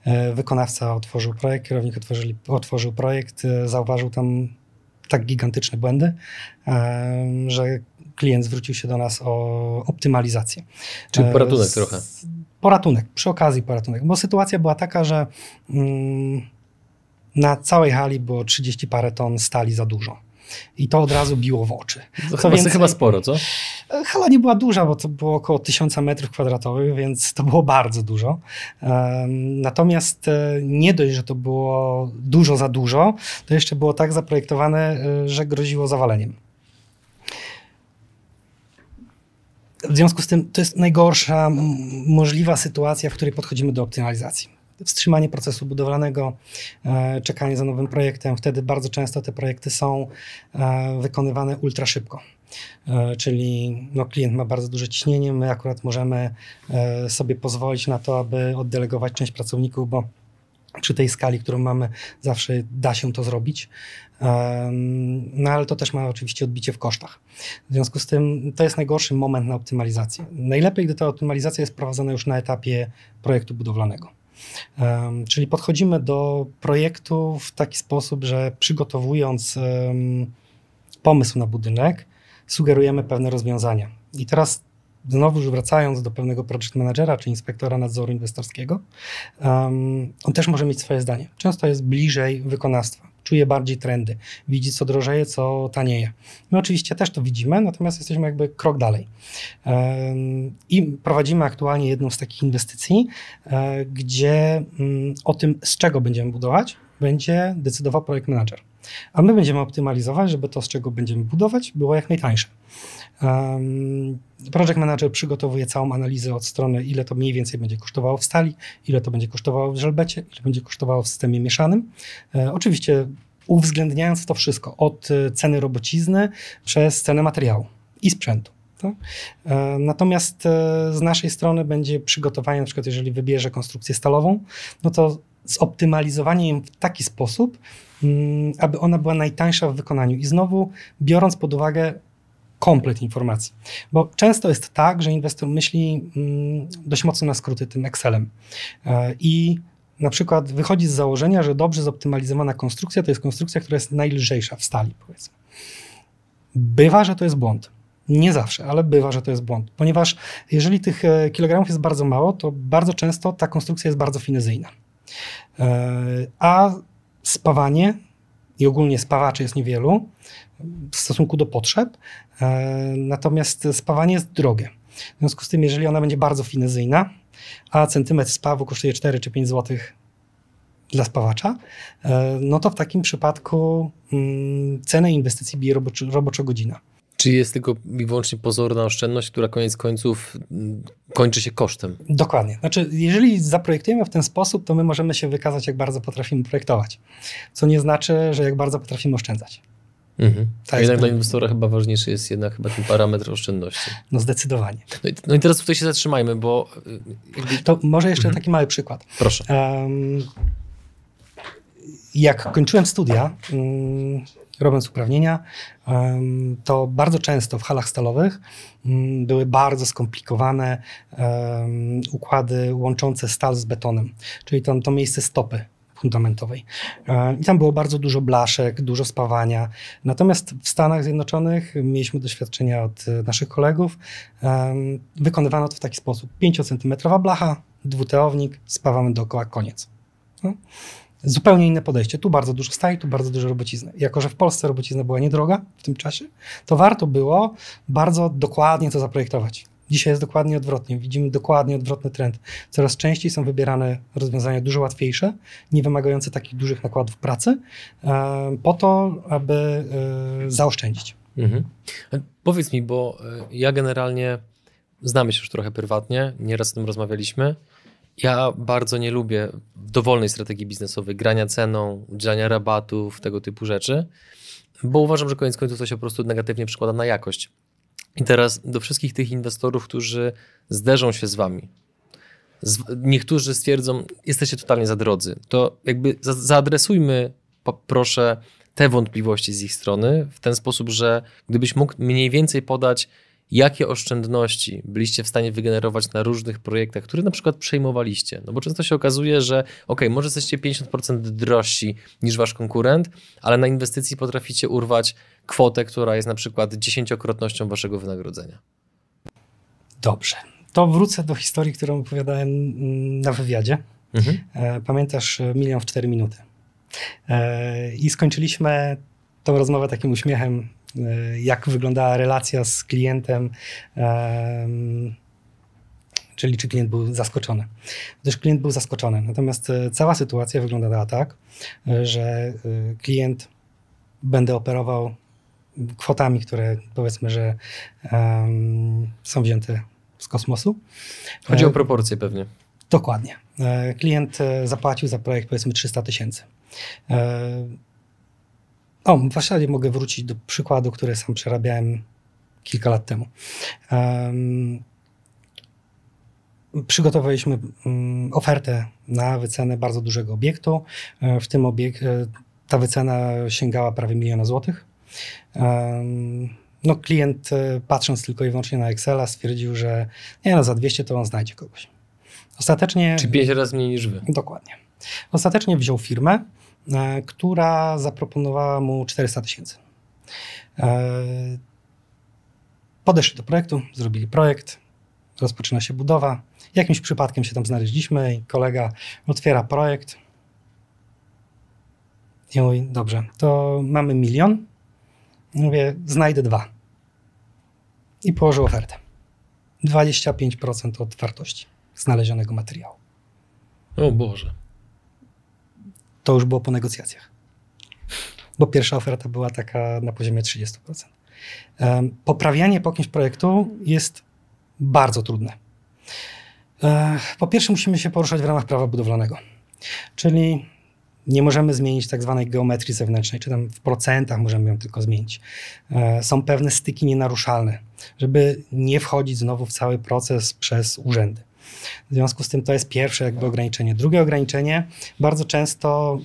A: E, wykonawca otworzył projekt, kierownik otworzył projekt, zauważył tam tak gigantyczne błędy, e, że klient zwrócił się do nas o optymalizację.
B: Czyli poratunek Z, trochę.
A: Poratunek, przy okazji poratunek, bo sytuacja była taka, że mm, na całej hali było 30 parę ton stali za dużo. I to od razu biło w oczy.
B: To chyba, więcej, chyba sporo, co?
A: Hala nie była duża, bo to było około 1000 metrów kwadratowych, więc to było bardzo dużo. Natomiast e, nie dość, że to było dużo za dużo, to jeszcze było tak zaprojektowane, e, że groziło zawaleniem. W związku z tym to jest najgorsza możliwa sytuacja, w której podchodzimy do optymalizacji wstrzymanie procesu budowlanego, e, czekanie za nowym projektem. Wtedy bardzo często te projekty są e, wykonywane ultra szybko. E, czyli no, klient ma bardzo duże ciśnienie, my akurat możemy sobie pozwolić na to, aby oddelegować część pracowników, bo przy tej skali, którą mamy, zawsze da się to zrobić. No ale to też ma oczywiście odbicie w kosztach. W związku z tym to jest najgorszy moment na optymalizację. Najlepiej, gdy ta optymalizacja jest prowadzona już na etapie projektu budowlanego. Czyli podchodzimy do projektu w taki sposób, że przygotowując pomysł na budynek, sugerujemy pewne rozwiązania. I teraz znowu już wracając do pewnego project managera czy inspektora nadzoru inwestorskiego, on też może mieć swoje zdanie. Często jest bliżej wykonawstwa czuje bardziej trendy, widzi co drożeje, co tanieje. My oczywiście też to widzimy, natomiast jesteśmy jakby krok dalej. I prowadzimy aktualnie jedną z takich inwestycji, e, gdzie mm, o tym, z czego będziemy budować, będzie decydował projekt manager. A my będziemy optymalizować, żeby to, z czego będziemy budować, było jak najtańsze. Project manager przygotowuje całą analizę od strony, ile to mniej więcej będzie kosztowało w stali, ile to będzie kosztowało w żelbecie, ile będzie kosztowało w systemie mieszanym. E, oczywiście uwzględniając to wszystko, od e, ceny robocizny przez cenę materiału i sprzętu. Tak? E, natomiast z naszej strony będzie przygotowanie, na przykład jeżeli wybierze konstrukcję stalową, no to zoptymalizowanie ją w taki sposób, aby ona była najtańsza w wykonaniu. I znowu biorąc pod uwagę komplet informacji. Bo często jest tak, że inwestor myśli mm, dość mocno na skróty tym Excelem. I na przykład wychodzi z założenia, że dobrze zoptymalizowana konstrukcja to jest konstrukcja, która jest najlżejsza w stali, powiedzmy. Bywa, że to jest błąd. Nie zawsze, ale bywa, że to jest błąd, ponieważ jeżeli tych e, kilogramów jest bardzo mało, to bardzo często ta konstrukcja jest bardzo finezyjna. E, a spawanie i ogólnie spawaczy jest niewielu w stosunku do potrzeb, e, natomiast spawanie jest drogie. W związku z tym, jeżeli ona będzie bardzo finezyjna, a centymetr spawu kosztuje 4 czy 5 zł dla spawacza, e, no to w takim przypadku mm, cenę inwestycji bije roboczo, roboczo godzina.
B: Czy jest tylko i wyłącznie pozorna oszczędność, która koniec końców mm, kończy się kosztem?
A: Dokładnie. Znaczy, jeżeli zaprojektujemy w ten sposób, to my możemy się wykazać, jak bardzo potrafimy projektować. Co nie znaczy, że jak bardzo potrafimy oszczędzać.
B: Mhm. Tak jednak dla inwestora chyba ważniejszy jest jednak chyba ten parametr oszczędności.
A: No zdecydowanie.
B: No i, no i teraz tutaj się zatrzymajmy, bo...
A: Y. To może jeszcze mhm. taki mały przykład.
B: Proszę. Um,
A: jak kończyłem studia, um, robiąc uprawnienia, to bardzo często w halach stalowych um, były bardzo skomplikowane układy łączące stal z betonem, czyli to, to miejsce stopy fundamentowej. E, I tam było bardzo dużo blaszek, dużo spawania. Natomiast w Stanach Zjednoczonych mieliśmy doświadczenia od e, naszych kolegów. Wykonywano to w taki sposób. 5 cm blacha, dwuteownik, spawamy dookoła, koniec. No. Zupełnie inne podejście. Tu bardzo dużo stali, tu bardzo dużo robocizny. Jako, że w Polsce robocizna była niedroga w tym czasie, to warto było bardzo dokładnie to zaprojektować. Dzisiaj jest dokładnie odwrotnie. Widzimy dokładnie odwrotny trend. Coraz częściej są wybierane rozwiązania dużo łatwiejsze, nie wymagające takich dużych nakładów pracy, e, po to, aby e, zaoszczędzić. Mhm.
B: Powiedz mi, bo e, ja generalnie znamy się już trochę prywatnie, nieraz o tym rozmawialiśmy. Ja bardzo nie lubię dowolnej strategii biznesowej, grania ceną, udzielania rabatów, tego typu rzeczy, bo uważam, że koniec końców to się po prostu negatywnie przekłada na jakość. I teraz do wszystkich tych inwestorów, którzy zderzą się z wami, niektórzy stwierdzą, jesteście totalnie za drodzy, to jakby zaadresujmy, proszę, te wątpliwości z ich strony w ten sposób, że gdybyś mógł mniej więcej podać jakie oszczędności byliście w stanie wygenerować na różnych projektach, które na przykład przejmowaliście. No bo często się okazuje, że ok, może jesteście 50% drożsi niż wasz konkurent, ale na inwestycji potraficie urwać kwotę, która jest na przykład dziesięciokrotnością waszego wynagrodzenia.
A: Dobrze. To wrócę do historii, którą opowiadałem na wywiadzie. Mhm. E, pamiętasz e, milion w cztery minuty. E, I skończyliśmy tą rozmowę takim uśmiechem jak wyglądała relacja z klientem, czyli czy klient był zaskoczony. Też klient był zaskoczony. Natomiast e, cała sytuacja wyglądała tak, e, że klient będę operował kwotami, które powiedzmy, że są wzięte z kosmosu.
B: Chodzi o proporcje pewnie.
A: Dokładnie. Klient zapłacił za projekt powiedzmy 300 tysięcy. O, w zasadzie mogę wrócić do przykładu, który sam przerabiałem kilka lat temu. Um, przygotowaliśmy um, ofertę na wycenę bardzo dużego obiektu. E, w tym obiekcie ta wycena sięgała prawie miliona złotych. Um, no, klient e, patrząc tylko i wyłącznie na Excela stwierdził, że nie no, za 200 to on znajdzie kogoś. Ostatecznie...
B: Czy 5 razy mniej niż wy.
A: Dokładnie. Ostatecznie wziął firmę, E, która zaproponowała mu 400 tysięcy. E, podeszli do projektu, zrobili projekt, rozpoczyna się budowa. Jakimś przypadkiem się tam znaleźliśmy i kolega otwiera projekt. I mówi, dobrze, to mamy milion. Mówię, znajdę dwa. I położył ofertę. 25% od wartości znalezionego materiału.
B: O Boże
A: to już było po negocjacjach. Bo pierwsza oferta była taka na poziomie 30%. Poprawianie po jakimś projektu jest bardzo trudne. Po pierwsze, musimy się poruszać w ramach prawa budowlanego, czyli nie możemy zmienić tak zwanej geometrii zewnętrznej, czy tam w procentach możemy ją tylko zmienić. Są pewne styki nienaruszalne, żeby nie wchodzić znowu w cały proces przez urzędy. W związku z tym to jest pierwsze jakby ograniczenie. Drugie ograniczenie, bardzo często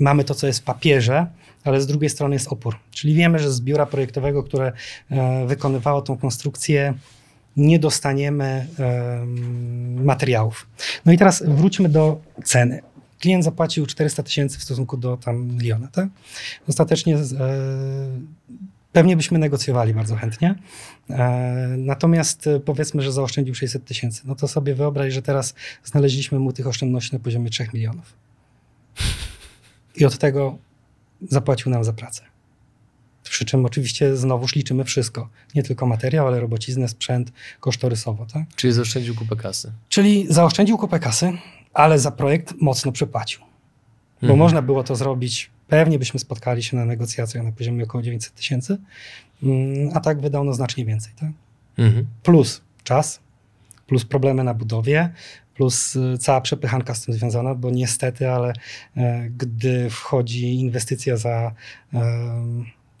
A: mamy to, co jest w papierze, ale z drugiej strony jest opór. Czyli wiemy, że z biura projektowego, które e, wykonywało tą konstrukcję, nie dostaniemy materiałów. No i teraz wróćmy do ceny. Klient zapłacił 400 tysięcy w stosunku do tam miliona, tak? Ostatecznie e, pewnie byśmy negocjowali bardzo chętnie. E, natomiast e, powiedzmy, że zaoszczędził 600 tysięcy. No to sobie wyobraź, że teraz znaleźliśmy mu tych oszczędności na poziomie 3 milionów. I od tego zapłacił nam za pracę. Przy czym oczywiście znowuż liczymy wszystko. Nie tylko materiał, ale robociznę, sprzęt, kosztorysowo. Tak?
B: Czyli zaoszczędził kupę kasy.
A: Czyli zaoszczędził kupę kasy, ale za projekt mocno przepłacił. Bo mhm. można było to zrobić, pewnie byśmy spotkali się na negocjacjach na poziomie około 900 tysięcy, mm, a tak wydał no znacznie więcej. Tak? Mhm. Plus czas, plus problemy na budowie, plus y, cała przepychanka z tym związana, bo niestety, ale e, gdy wchodzi inwestycja za e,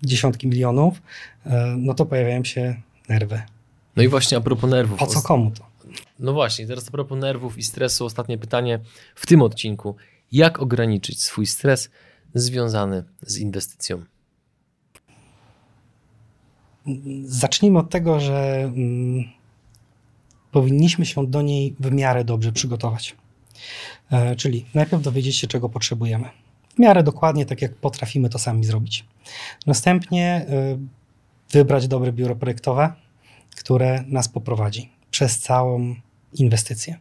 A: dziesiątki milionów, e, no to pojawiają się nerwy.
B: No i właśnie a propos nerwów.
A: Po co komu to?
B: No właśnie, teraz a propos nerwów i stresu, ostatnie pytanie w tym odcinku. Jak ograniczyć swój stres związany z inwestycją?
A: Zacznijmy od tego, że mm, powinniśmy się do niej w miarę dobrze przygotować. E, czyli najpierw dowiedzieć się, czego potrzebujemy w miarę dokładnie, tak jak potrafimy to sami zrobić. Następnie y, wybrać dobre biuro projektowe, które nas poprowadzi przez całą inwestycję.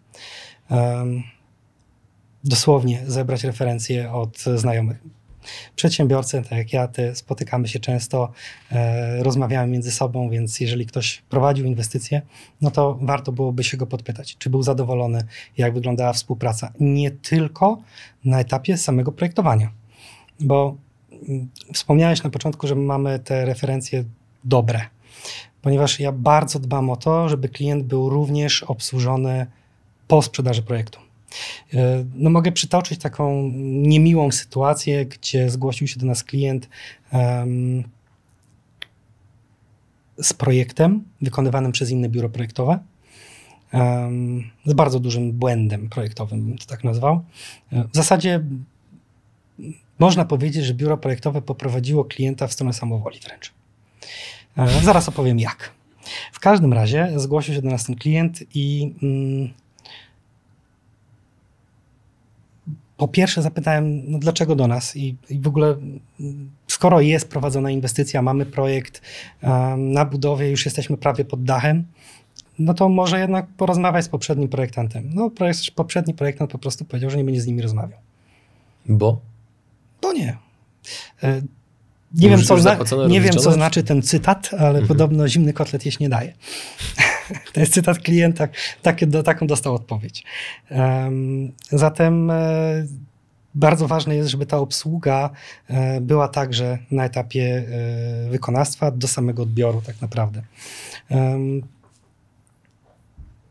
A: Dosłownie zebrać referencje od znajomych. Przedsiębiorcy, tak jak ja, ty, spotykamy się często, e, rozmawiamy między sobą, więc jeżeli ktoś prowadził inwestycje, no to warto byłoby się go podpytać, czy był zadowolony, jak wyglądała współpraca. Nie tylko na etapie samego projektowania, bo mm, wspomniałeś na początku, że mamy te referencje dobre, ponieważ ja bardzo dbam o to, żeby klient był również obsłużony po sprzedaży projektu. E, no mogę przytoczyć taką niemiłą sytuację, gdzie zgłosił się do nas klient um, z projektem wykonywanym przez inne biuro projektowe. Um, z bardzo dużym błędem projektowym, bym to tak nazwał. E, w zasadzie można powiedzieć, że biuro projektowe poprowadziło klienta w stronę samowoli wręcz. E, zaraz opowiem jak. W każdym razie zgłosił się do nas ten klient i mm, po pierwsze zapytałem, no dlaczego do nas I, i w ogóle skoro jest prowadzona inwestycja, mamy projekt um, na budowie, już jesteśmy prawie pod dachem, no to może jednak porozmawiać z poprzednim projektantem. No poprzedni projektant po prostu powiedział, że nie będzie z nimi rozmawiał.
B: Bo?
A: Bo nie. E, nie wiem, co, nie wiem, co znaczy ten cytat, ale mhm. podobno zimny kotlet jeść nie daje. to jest cytat klienta, do, taką dostał odpowiedź. Zatem e, bardzo ważne jest, żeby ta obsługa e, była także na etapie e, wykonawstwa do samego odbioru tak naprawdę.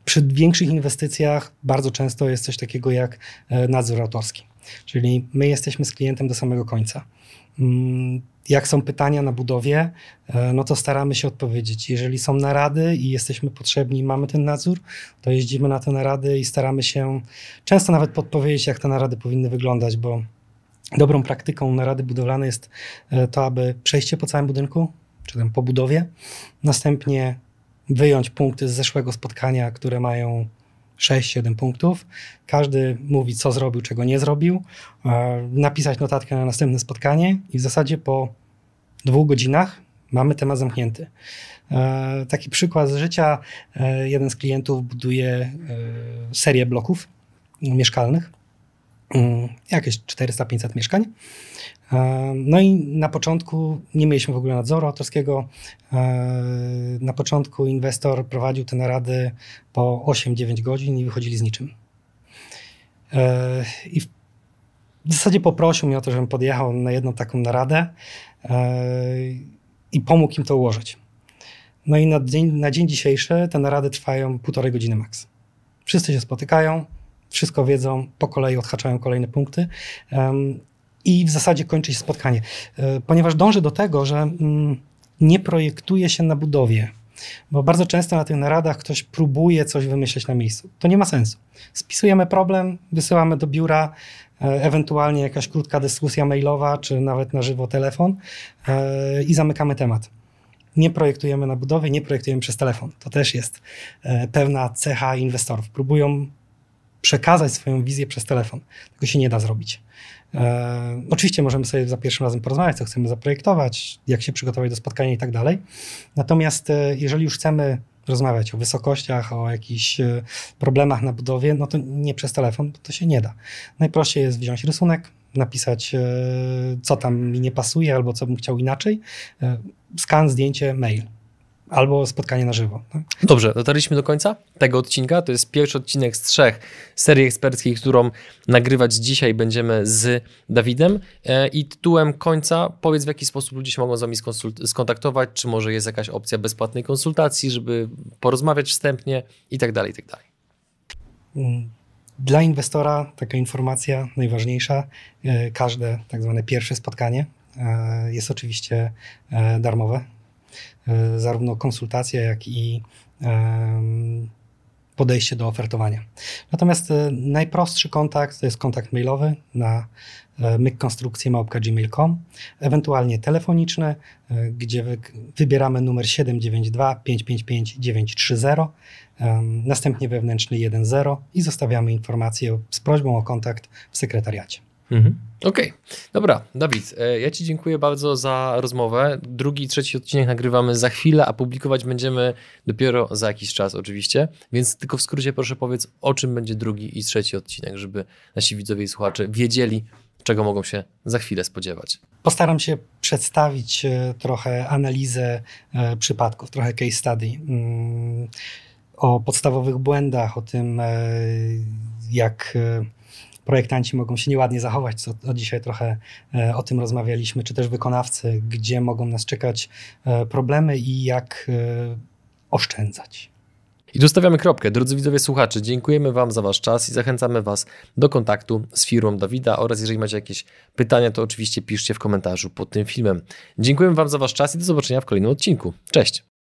A: Przy większych inwestycjach bardzo często jest coś takiego jak nadzór autorski. Czyli my jesteśmy z klientem do samego końca. Jak są pytania na budowie, e, no to staramy się odpowiedzieć. Jeżeli są narady i jesteśmy potrzebni, mamy ten nadzór, to jeździmy na te narady i staramy się często nawet podpowiedzieć, jak te narady powinny wyglądać, bo dobrą praktyką narady budowlane jest e, to, aby przejście po całym budynku, czy tam po budowie, następnie wyjąć punkty z zeszłego spotkania, które mają 6-7 punktów. Każdy mówi, co zrobił, czego nie zrobił. E, napisać notatkę na następne spotkanie i w zasadzie po dwóch godzinach mamy temat zamknięty. E, taki przykład z życia. E, jeden z klientów buduje serię bloków mieszkalnych. Mm, jakieś 400-500 mieszkań. No i na początku nie mieliśmy w ogóle nadzoru autorskiego. Na początku inwestor prowadził te narady po 8-9 godzin i wychodzili z niczym. I w zasadzie poprosił mnie o to, żebym podjechał na jedną taką naradę i pomógł im to ułożyć. No i na dzień, na dzień dzisiejszy te narady trwają półtorej godziny maks. Wszyscy się spotykają, wszystko wiedzą, po kolei odhaczają kolejne punkty i w zasadzie kończy się spotkanie. E, ponieważ dążę do tego, że mm, nie projektuje się na budowie, bo bardzo często na tych naradach ktoś próbuje coś wymyśleć na miejscu. To nie ma sensu. Spisujemy problem, wysyłamy do biura, e, ewentualnie jakaś krótka dyskusja mailowa, czy nawet na żywo telefon e, i zamykamy temat nie projektujemy na budowie, nie projektujemy przez telefon. To też jest pewna cecha inwestorów. Próbują przekazać swoją wizję przez telefon. Tego się nie da zrobić. E, oczywiście możemy sobie za pierwszym razem porozmawiać, co chcemy zaprojektować, jak się przygotować do spotkania i tak dalej. Natomiast e, jeżeli już chcemy rozmawiać o wysokościach, o jakichś e, problemach na budowie, no to nie przez telefon, bo to się nie da. Najprościej jest wziąć rysunek, napisać, co tam mi nie pasuje albo co bym chciał inaczej. Skan, zdjęcie, mail albo spotkanie na żywo. Tak?
B: Dobrze, dotarliśmy do końca tego odcinka. To jest pierwszy odcinek z trzech serii eksperckiej, którą nagrywać dzisiaj będziemy z Dawidem. E, I tytułem końca powiedz, w jaki sposób ludzie się mogą z Wami skontaktować, czy może jest jakaś opcja bezpłatnej konsultacji, żeby porozmawiać wstępnie i tak dalej, i tak dalej.
A: Mm, dla inwestora taka informacja najważniejsza, e, każde tak zwane pierwsze spotkanie e, jest oczywiście darmowe. Zarówno konsultacja, jak i podejście do ofertowania. Natomiast najprostszy kontakt to jest kontakt mailowy na mykkonstrukcje.gmail.com, ewentualnie telefoniczny, gdzie wybieramy numer 792 555 930 następnie wewnętrzny 1.0 i zostawiamy informację z prośbą o kontakt w sekretariacie.
B: Mhm. Okej, okay. dobra, Dawid, e, ja Ci dziękuję bardzo za rozmowę. Drugi i trzeci odcinek nagrywamy za chwilę, a publikować będziemy dopiero za jakiś czas, oczywiście. Więc tylko w skrócie proszę powiedz, o czym będzie drugi i trzeci odcinek, żeby nasi widzowie i słuchacze wiedzieli, czego mogą się za chwilę spodziewać.
A: Postaram się przedstawić e, trochę analizę e, przypadków, trochę case study. Mm, o podstawowych błędach, o tym, jak projektanci mogą się nieładnie zachować, co dzisiaj trochę e, o tym rozmawialiśmy, czy też wykonawcy, gdzie mogą nas czekać problemy i jak oszczędzać.
B: I tu stawiamy kropkę. Drodzy widzowie słuchacze, dziękujemy Wam za Wasz czas i zachęcamy Was do kontaktu z firmą Dawida oraz jeżeli macie jakieś pytania, to oczywiście piszcie w komentarzu pod tym filmem. Dziękujemy Wam za Wasz czas i do zobaczenia w kolejnym odcinku. Cześć!